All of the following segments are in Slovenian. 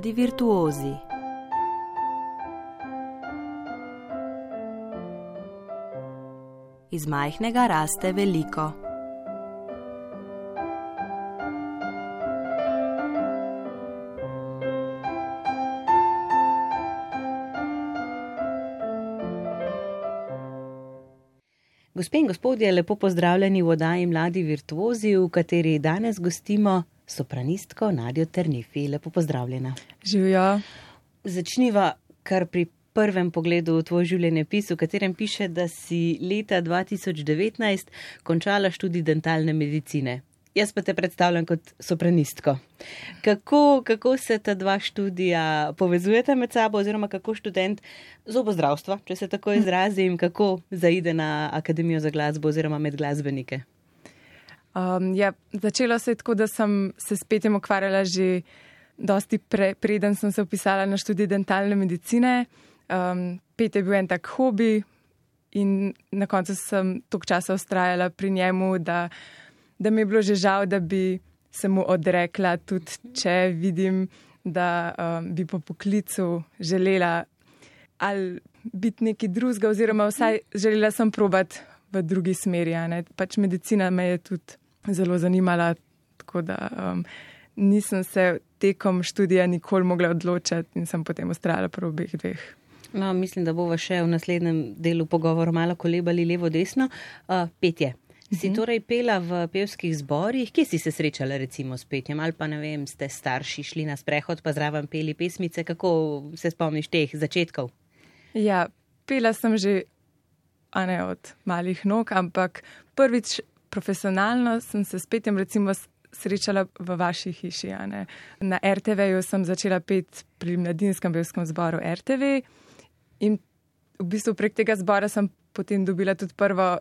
mladi virtuozi. Iz majhnega raste veliko. Gospe in gospodje, lepo pozdravljeni v oddaji Mladi virtuozi, v kateri danes gostimo sopranistko Nadjo Ternifi. Lepo pozdravljena. Živijo. Začniva kar pri prvem pogledu v tvoj življenjepis, v katerem piše, da si leta 2019 končala študij dentalne medicine. Jaz pa te predstavljam kot sopranistko. Kako, kako se ta dva študija povezujeta med sabo, oziroma kako študent zobozdravstva, če se tako izrazim, kako zaide na Akademijo za glasbo oziroma med glasbenike? Um, ja, začelo se je tako, da sem se s petjem ukvarjala že dosti pre, preden sem se upisala na študij dentalne medicine. Um, pet je bil en tak hobi in na koncu sem toliko časa ustrajala pri njemu, da da mi je bilo že žal, da bi se mu odrekla, tudi če vidim, da um, bi po poklicu želela ali biti neki drugega, oziroma vsaj želela sem probat v drugi smeri. Pač medicina me je tudi zelo zanimala, tako da um, nisem se tekom študija nikoli mogla odločiti in sem potem ustrajala pri obeh dveh. No, mislim, da bomo še v naslednjem delu pogovora malo kolebali levo-desno. Uh, petje. Si mhm. torej pela v pevskih zborih, kje si se srečala recimo s petjem ali pa ne vem, ste starši šli na sprehod pa zraven peli pesmice, kako se spomniš teh začetkov? Ja, pela sem že, a ne od malih nog, ampak prvič profesionalno sem se s petjem recimo srečala v vaši hiši. Na RTV-ju sem začela pet pri mladinskem pevskem zboru RTV in v bistvu prek tega zbora sem potem dobila tudi prvo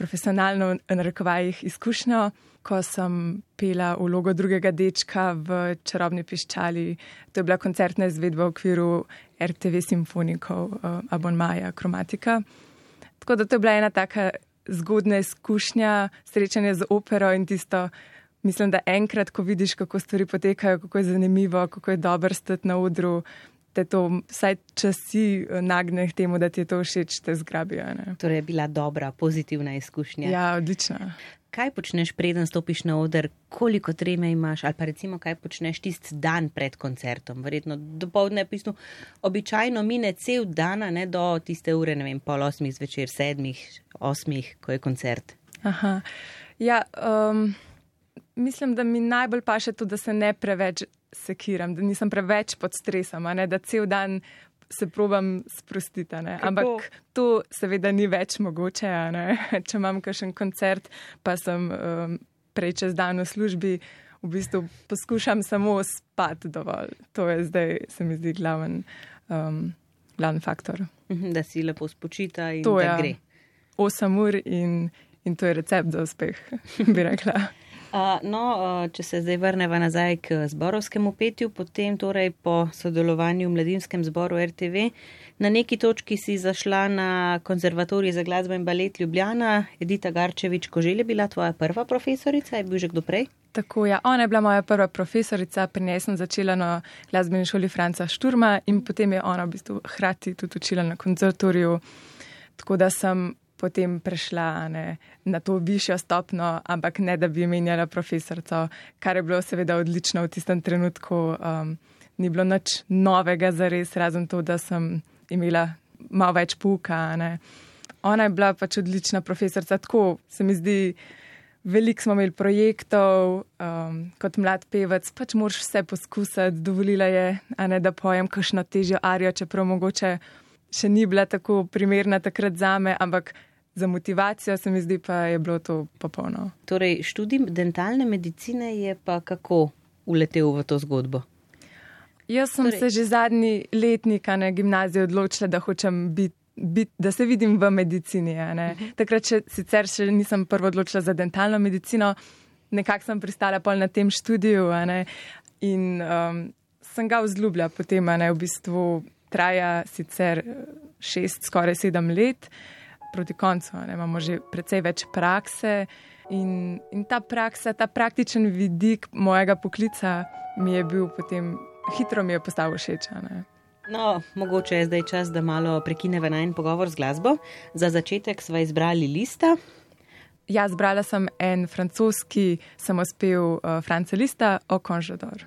profesionalno narekovajih izkušnjo, ko sem pela vlogo drugega dečka v Čarobni piščali. To je bila koncertna izvedba v okviru RTV simfonikov uh, Abon Maja Kromatika. Tako da to je bila ena taka zgodna izkušnja, srečanje z opero in tisto, mislim, da enkrat, ko vidiš, kako stvari potekajo, kako je zanimivo, kako je dobro stati na odru, te to vsaj časi eh, nagne k temu, da ti je to všeč, te zgrabijo. Ne? Torej je bila dobra, pozitivna izkušnja. Ja, odlična. Kaj počneš, preden stopiš na oder, koliko treme imaš, ali pa recimo, kaj počneš tisti dan pred koncertom? Verjetno do povdne, pisno, običajno mine cel dan, ne do tiste ure, ne vem, pol osmih zvečer, sedmih, osmih, ko je koncert. Aha. Ja, um, mislim, da mi najbolj paše to, da se ne preveč sekiram, da nisem preveč pod stresom, ne, da cel dan se probam sprostiti. Ampak to seveda ni več mogoče. Če imam kakšen koncert, pa sem um, prej čez dan v službi, v bistvu poskušam samo spati dovolj. To je zdaj, se mi zdi, glaven, um, glaven faktor. Mhm, da si lepo spočita in to da ja. gre. 8 ur in, in to je recept za uspeh, bi rekla. No, če se zdaj vrnemo nazaj k zborovskemu petju, potem torej po sodelovanju v mladinskem zboru RTV, na neki točki si zašla na konzervatorij za glasbo in balet Ljubljana. Edita Garčevič, ko že je bila tvoja prva profesorica, je bil že kdo prej? Tako je, ja. ona je bila moja prva profesorica, pri njej sem začela na glasbeni šoli Franca Šturma in potem je ona v bistvu hrati tudi učila na konzervatoriju. Tako da sem potem prešla ne, na to višjo stopno, ampak ne da bi menjala profesorico, kar je bilo seveda odlično v tistem trenutku. Um, ni bilo nič novega za res, razen to, da sem imela malo več puka. Ne. Ona je bila pač odlična profesorica, tako se mi zdi. Veliko smo imeli projektov, um, kot mlad pevec, pač moraš vse poskusiti. Dovolila je, ne, da pojem kakšno težjo arijo, čeprav mogoče še ni bila tako primerna takrat za me, ampak za motivacijo, se mi zdi, pa je bilo to popolno. Torej, študij dentalne medicine je pa kako uletel v to zgodbo? Jaz sem torej. se že zadnji letnik na gimnaziji odločila, da hočem biti. Bit, da se vidim v medicini. Mhm. Takrat še, sicer še nisem prvo odločila za dentalno medicino, nekako sem pristala pol na tem študiju in um, sem ga vzljubila potem. V bistvu traja sicer šest, skoraj sedem let. Uh, proti koncu, ne, imamo že precej več prakse. In, in ta praksa, ta praktičen vidik mojega poklica mi je bil potem hitro mi je postal všeč. No, mogoče je zdaj čas, da malo prekineva najn pogovor z glasbo. Za začetek sva izbrali lista. Ja, zbrala sem en francoski samospev uh, France Lista o Conjador.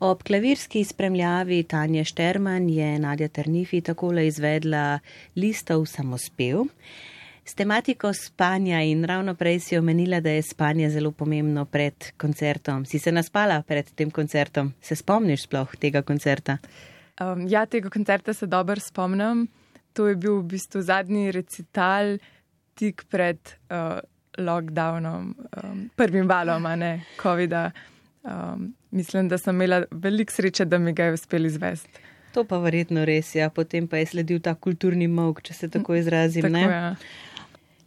Ob klavirski spremljavi Tanja Šterman je Nadja Trnifi takole izvedla listov samospev. S tematiko spanja in ravno prej si omenila, da je spanje zelo pomembno pred koncertom. Si se naspala pred tem koncertom? Se spomniš sploh tega koncerta? Um, ja, tega koncerta se dobro spomnim. To je bil v bistvu zadnji recital tik pred uh, lockdownom, um, prvim valom, a ne COVID-a. Um, mislim, da sem imela veliko sreče, da mi ga je uspel izvesti. To pa verjetno res je, ja. potem pa je sledil ta kulturni mok, če se tako izrazim. Tako, ja.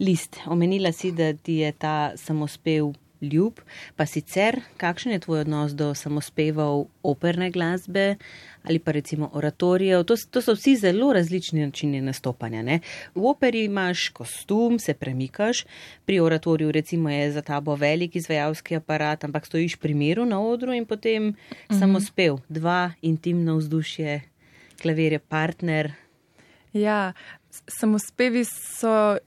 List, omenila si, da ti je ta samospev ljub. Pa sicer, kakšen je tvoj odnos do samospevov operne glasbe ali pa recimo oratorijev? To, to so vsi zelo različni načini nastopanja. Ne? V operi imaš kostum, se premikaš, pri oratoriju recimo je za tabo velik izvajalski aparat, ampak stojiš pri miru na odru in potem mhm. samospev, dva intimno vzdušje, klavir je partner. Ja, samospevi so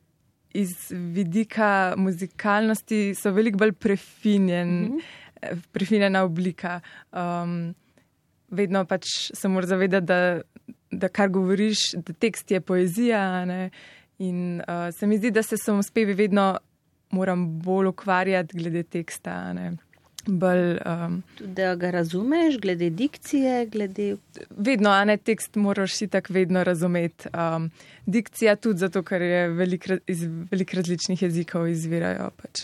iz vidika muzikalnosti so veliko bolj prefinjen, mm -hmm. prefinjena oblika. Um, vedno pač se moraš zavedati, da, da kar govoriš, da tekst je poezija. Ne? In uh, se mi zdi, da se samospevi vedno moram bolj ukvarjati glede teksta. Ne? Bolj. Um, da ga razumeš, glede dikcije, glede. Vedno, a ne tekst, moraš si tako vedno razumeti. Um, dikcija tudi zato, ker je velik, iz velikih različnih jezikov izvirajo. Pač.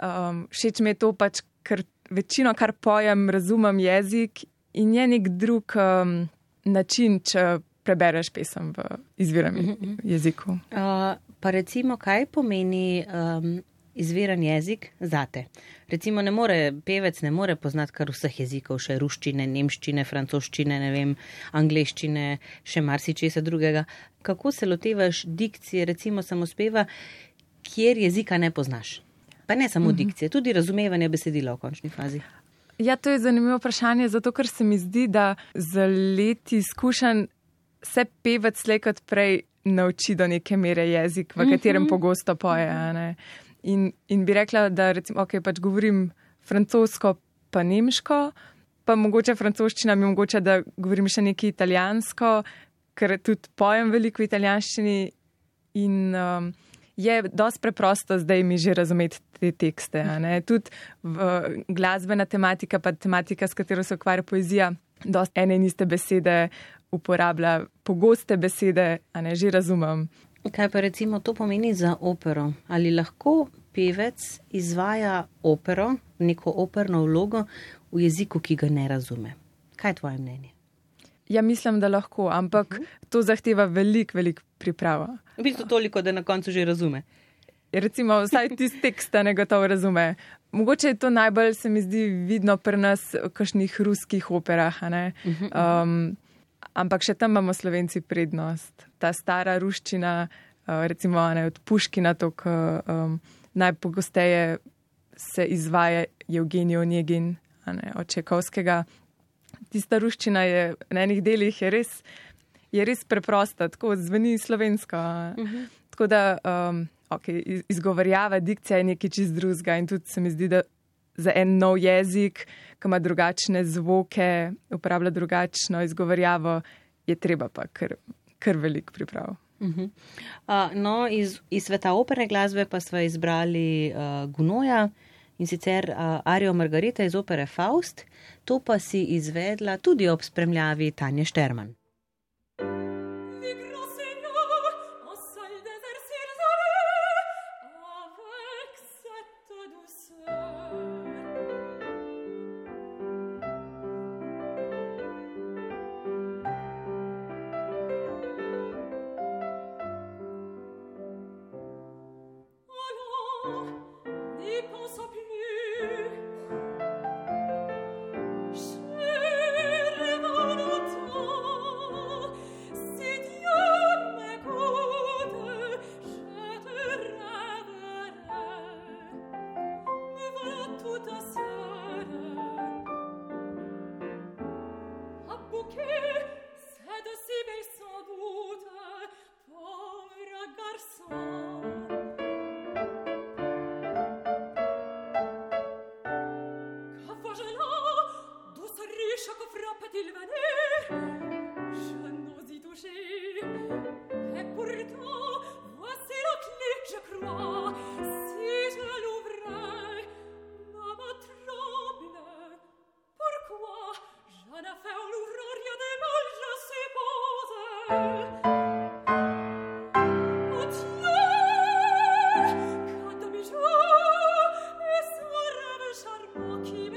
Um, všeč mi je to, pač, ker večino, kar pojem, razumem jezik in je nek drug um, način, če prebereš pesem v izviranem uh mhm. Mhm. jeziku. Uh, pa recimo, kaj pomeni um, izviran jezik zate. Recimo, ne more, pevec ne more poznati kar vseh jezikov, še ruščine, nemščine, francoščine, ne vem, angliščine, še marsičesa drugega. Kako se lotevaš dikcije, recimo samospeva, kjer jezika ne poznaš? Pa ne samo mhm. dikcije, tudi razumevanje besedila v končni fazi. Ja, to je zanimivo vprašanje, zato ker se mi zdi, da za leti izkušenj se pevec slejkot prej nauči do neke mere jezik, v katerem mhm. pogosto poje. In, in bi rekla, da recimo, okay, pač govorim francosko, pa nemško, pa mogoče francoščina mi omogoča, da govorim še nekaj italijansko, ker tudi pojem veliko v italijanščini. In um, je dosti preprosto zdaj mi že razumeti te tekste. Tudi glasbena tematika, pa tematika, s katero se ukvarja poezija, dosti ene in iste besede uporablja, pogoste besede, a ne že razumem. Kaj pa recimo to pomeni za opero? Ali lahko pevec izvaja opero, neko operno vlogo v jeziku, ki ga ne razume? Kaj je tvoje mnenje? Ja, mislim, da lahko, ampak uh mhm. -huh. to zahteva veliko, veliko priprava. V bistvu toliko, da na koncu že razume. Recimo, vsaj tisti tekst ne gotovo razume. Mogoče je to najbolj, se mi zdi, vidno pri nas v kakšnih ruskih operah. Uh mhm, -huh. um, ampak še tam imamo slovenci prednost. Ta stara ruščina, uh, recimo ne, od Puškina, to, ki um, najpogosteje se izvaja Evgenijo Njegin, ne, od Čekovskega. Tista ruščina je na enih delih je res, je res preprosta, tako zveni slovensko. Uh mhm. -huh. Tako da um, okay, izgovarjava, dikcija je nekaj čist drugega in tudi se mi zdi, da za en nov jezik, ki ima drugačne zvoke, uporablja drugačno izgovarjavo, je treba pa kar, kar velik priprav. Uh -huh. uh, no, iz, iz sveta opere glasbe pa smo izbrali uh, Gunoja in sicer uh, Arijo Margarita iz opere Faust, to pa si izvedla tudi ob spremljavi Tanja Šterman. walking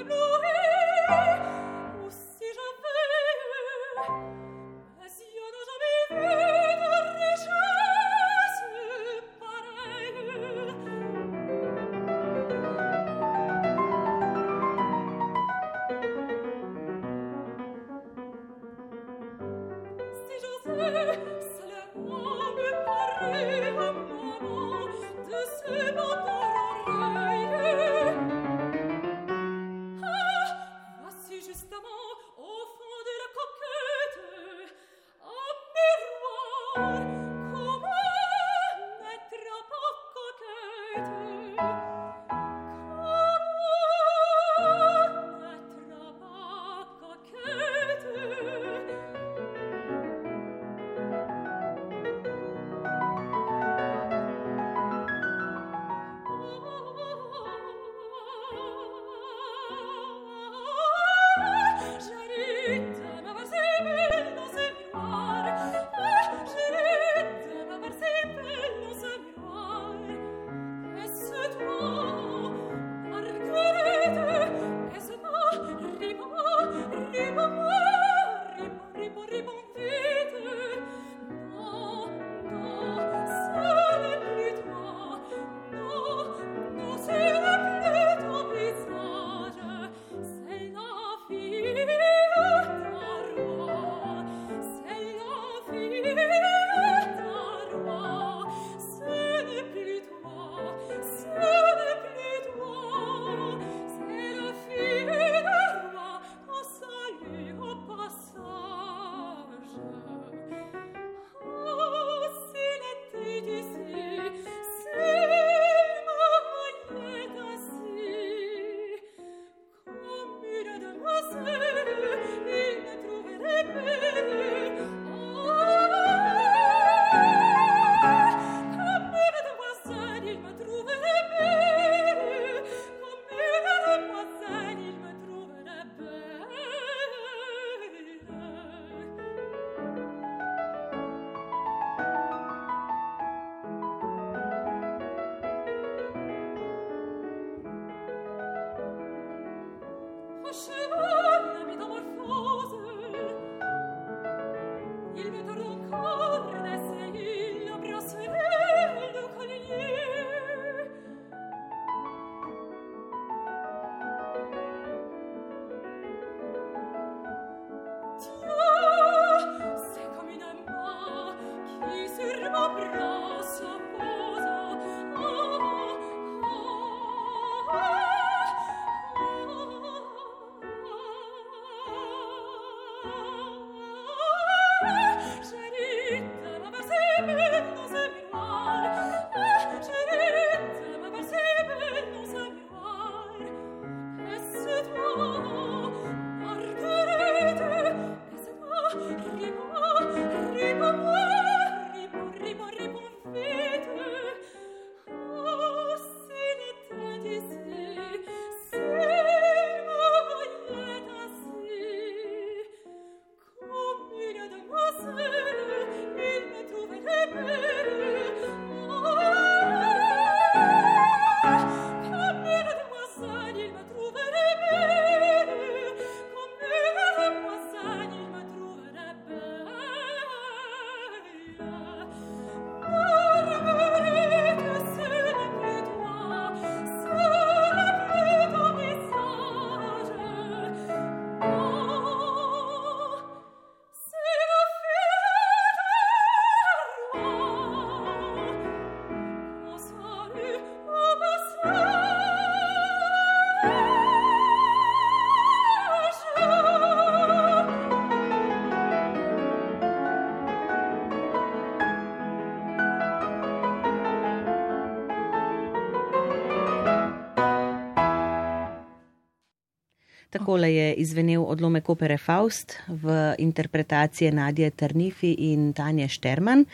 Takole je izvenel odlomek opere Faust v interpretacije Nadje Trnifi in Tanje Šterman.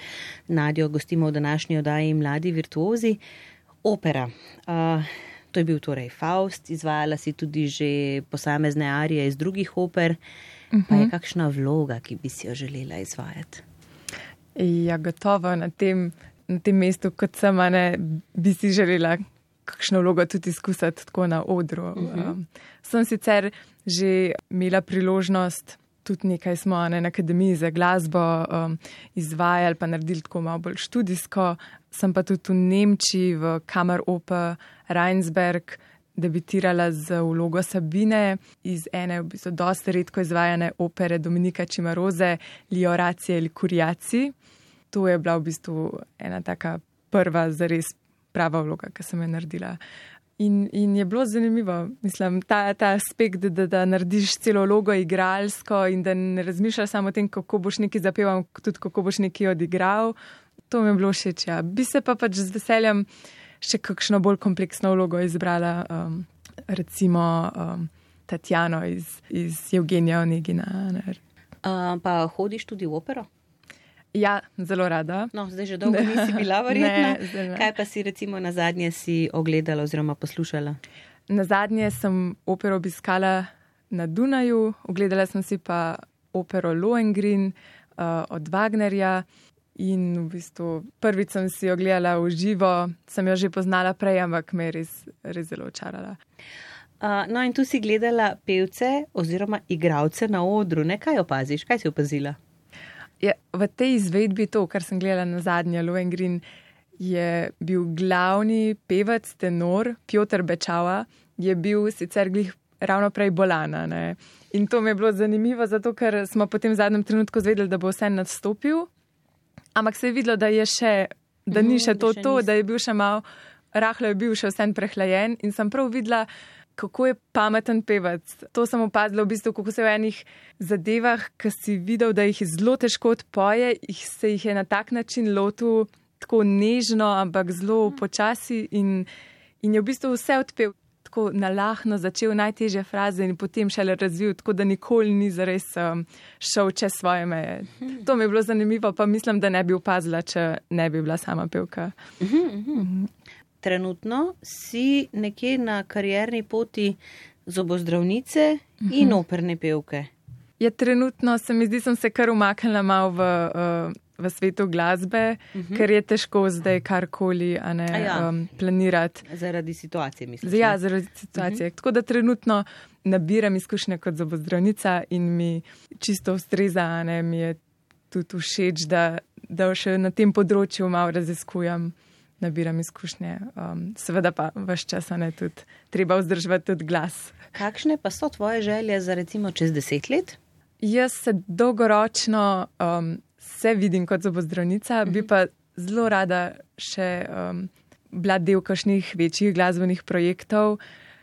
Nadjo gostimo v današnji oddaji Mladi virtuozi. Opera. Uh, to je bil torej Faust, izvajala si tudi že posamezne arije iz drugih oper. Uh -huh. Pa je mhm. kakšna vloga, ki bi si jo želela izvajati? Ja, gotovo na tem, na tem mestu, kot sem, ne, bi si želela kakšno vlogo tudi izkusiti tako na odru. Uh -huh. um, sem sicer že imela priložnost, tudi nekaj smo ne, na akademiji za glasbo um, izvajali, pa naredili tako malo bolj študijsko. Sem pa tudi v Nemčiji, v Kamar Oper, Reinsberg, debitirala z vlogo Sabine iz ene v bistvu dosti redko izvajane opere Dominika Čimaroze, Lioracije ali Kurjaci. To je bila v bistvu ena taka prva zares prava vloga, ki sem jo naredila. In, in je bilo zanimivo, mislim, ta, ta aspekt, da, da narediš celo vlogo igralsko in da ne razmišljaš samo o tem, kako boš nekaj zapeval, tudi kako boš nekaj odigral. To mi je bilo všeč. Ja. Bi se pa pač z veseljem še kakšno bolj kompleksno vlogo izbrala, um, recimo um, Tatjano iz, iz Evgenija Onegina. Uh, pa hodiš tudi v opero? Ja, zelo rada. No, zdaj že dolgo nisi bila verjetna. Kaj pa si recimo na zadnje si ogledala oziroma poslušala? Na zadnje sem opero obiskala na Dunaju, ogledala sem si pa opero Lohengrin uh, od Wagnerja. In v bistvu prvič sem si jo gledala v živo, sem jo že poznala prej, ampak me je res, res zelo očarala. Uh, no, in tu si gledala pevce oziroma igravce na odru. Ne, kaj opaziš, kaj si opazila? Je, v tej izvedbi, to, kar sem gledala na zadnje, Lohengrin, je bil glavni pevec, tenor, Piotr Bečava, je bil sicer glih ravno prej bolana. Ne? In to mi je bilo zanimivo, zato ker smo potem v zadnjem trenutku zvedeli, da bo vse nastopil, ampak se je videlo, da je še, da ni mhm, še to, to da je bil še mal, rahlo je bil še vse prehlajen in sem prav videla, kako je pameten pevec. To sem opazila v bistvu, kako se v enih zadevah, ki si videl, da jih je zelo težko odpoje, jih se jih je na tak način lotil tako nežno, ampak zelo počasi in, in je v bistvu vse odpel. Tako nalahno začel najtežje fraze in potem šele razvil, tako da nikoli ni zares um, šel čez svoje meje. To mi je bilo zanimivo, pa mislim, da ne bi opazila, če ne bi bila sama pevka. Mhm, mhm trenutno si nekje na karjerni poti zobozdravnice uh -huh. in mhm. operne pevke. Ja, trenutno se mi zdi, da sem se kar umaknila malo v, uh, v svetu glasbe, uh mhm. -huh. ker je težko zdaj karkoli ja. um, planirati. Zaradi situacije, mislim. Ja, zaradi situacije. Uh mhm. -huh. Tako da trenutno nabiram izkušnje kot zobozdravnica in mi čisto ustreza, ne mi je tudi všeč, da, da še na tem področju malo raziskujem nabiram izkušnje. Um, seveda pa vse čas ne tudi treba vzdrževati tudi glas. Kakšne pa so tvoje želje za recimo čez deset let? Jaz se dolgoročno um, se vidim kot zobozdravnica, bi pa zelo rada še um, bila del kakšnih večjih glasbenih projektov.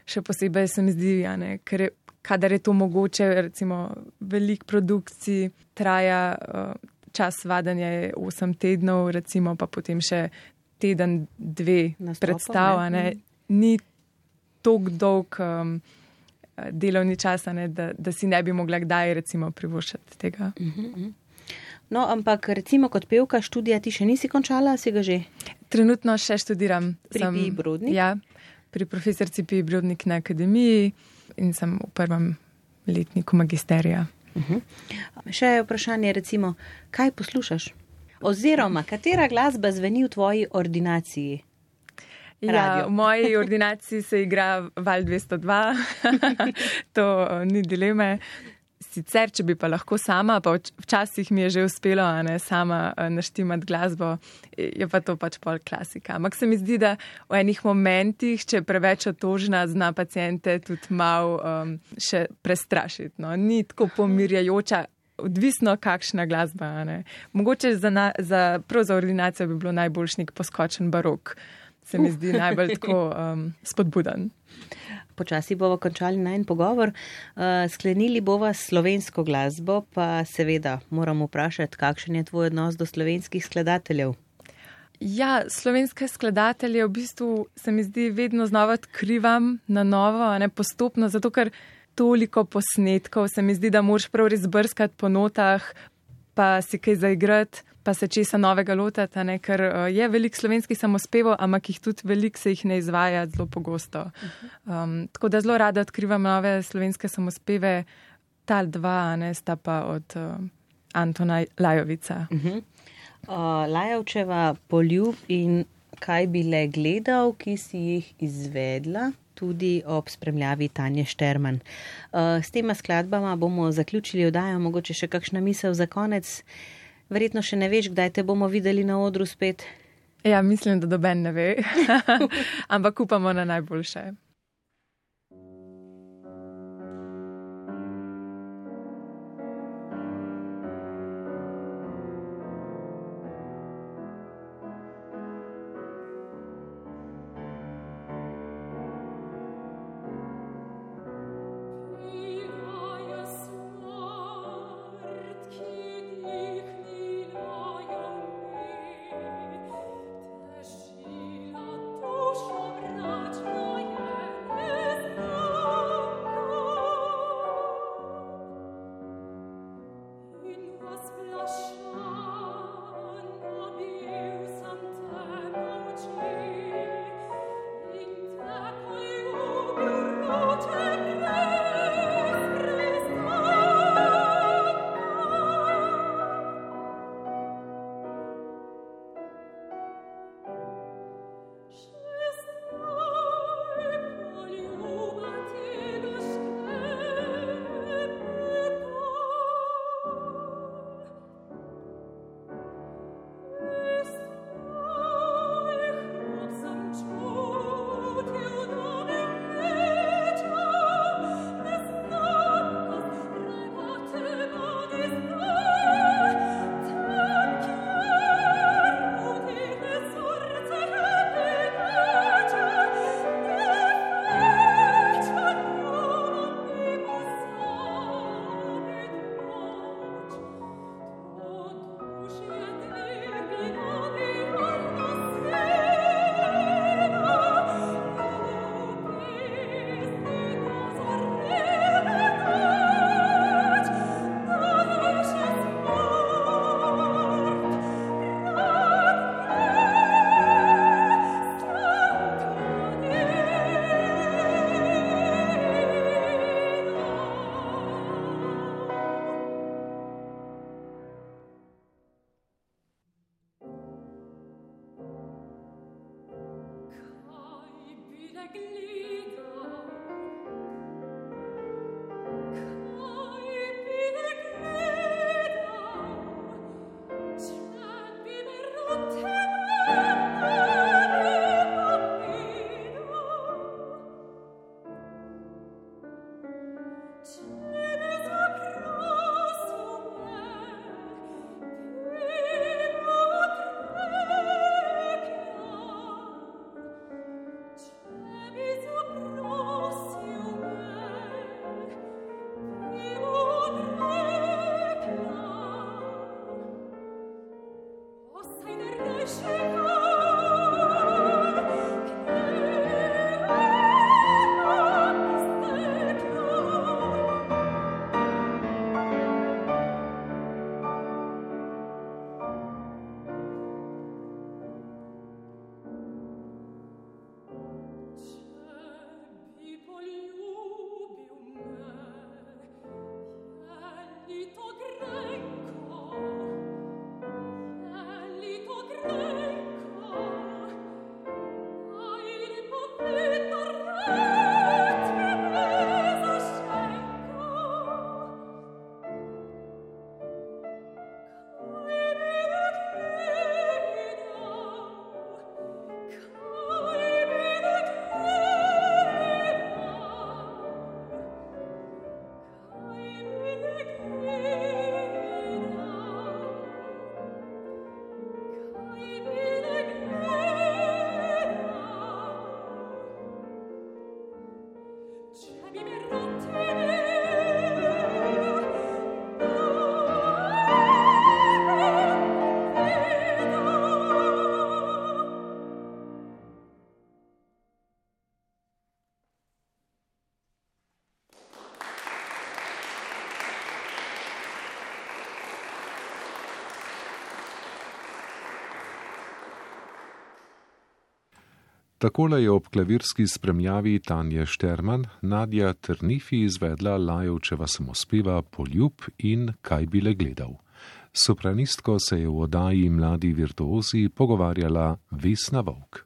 Še posebej se mi zdi, ne, ker je, kadar je to mogoče, recimo velik produkcij traja. Uh, Čas vadanja je 8 tednov, recimo pa potem še teden, dve predstav, ne. Mhm. ni tako dolg um, delovni čas, ne, da, da si ne bi mogla kdaj recimo privoščiti tega. Uh mhm, -huh. Mhm. No, ampak recimo kot pevka študija ti še nisi končala, si ga že? Trenutno še študiram. Pri Piji Brodnik? Ja, pri profesorci Piji Brodnik na akademiji in sem v prvem letniku magisterija. Uh -huh. Še vprašanje, recimo, kaj poslušaš? Oziroma, katera glasba zveni v tvoji ordinaciji? Ja, v moji ordinaciji se igra Val 202, to ni dileme. Sicer, če bi pa lahko sama, pa včasih mi je že uspelo, a ne sama naštimati glasbo, je pa to pač pol klasika. Ampak se mi zdi, da v enih momentih, če je preveč otožna, zna pacijente tudi mal um, še prestrašiti. No. Ni tako pomirjajoča, odvisno, kakšna glasba. Mogoče za, na, za, za ordinacijo bi bilo najboljši nek poskočen barok, se mi zdi najbolj tako um, spodbuden. Počasi bomo končali na en pogovor. Uh, sklenili bomo slovensko glasbo, pa seveda moramo vprašati, kakšen je tvoj odnos do slovenskih skladateljev. Ja, slovenske skladatelje v bistvu se mi zdi vedno znova odkrivam na novo, ne postopno, zato ker toliko posnetkov, se mi zdi, da moraš prav res brskati po notah, pa si kaj zaigrati, pa se česa novega lotati, ne? ker uh, je veliko slovenskih samospevov, ampak jih tudi veliko se jih ne izvaja zelo pogosto. Um, tako da zelo rada odkrivam nove slovenske samospeve, ta dva, ne sta pa od uh, Antona Lajovica. Uh -huh. uh, Lajovčeva poljub in kaj bi le gledal, ki si jih izvedla? Tudi ob spremljavi Tanje Šterman. Uh, s tema skladbama bomo zaključili oddajo, mogoče še kakšna misel za konec. Verjetno še ne veš, kdaj te bomo videli na odru spet. Ja, mislim, da doben ne ve, ampak upamo na najboljše. Takole je ob klavirski spremljavi Tanje Šterman Nadja Trnifi izvedla Lajovčeva samospeva Poljub in Kaj bi le gledal. Sopranistko se je v oddaji Mladi virtuozi pogovarjala Vesna Vovk.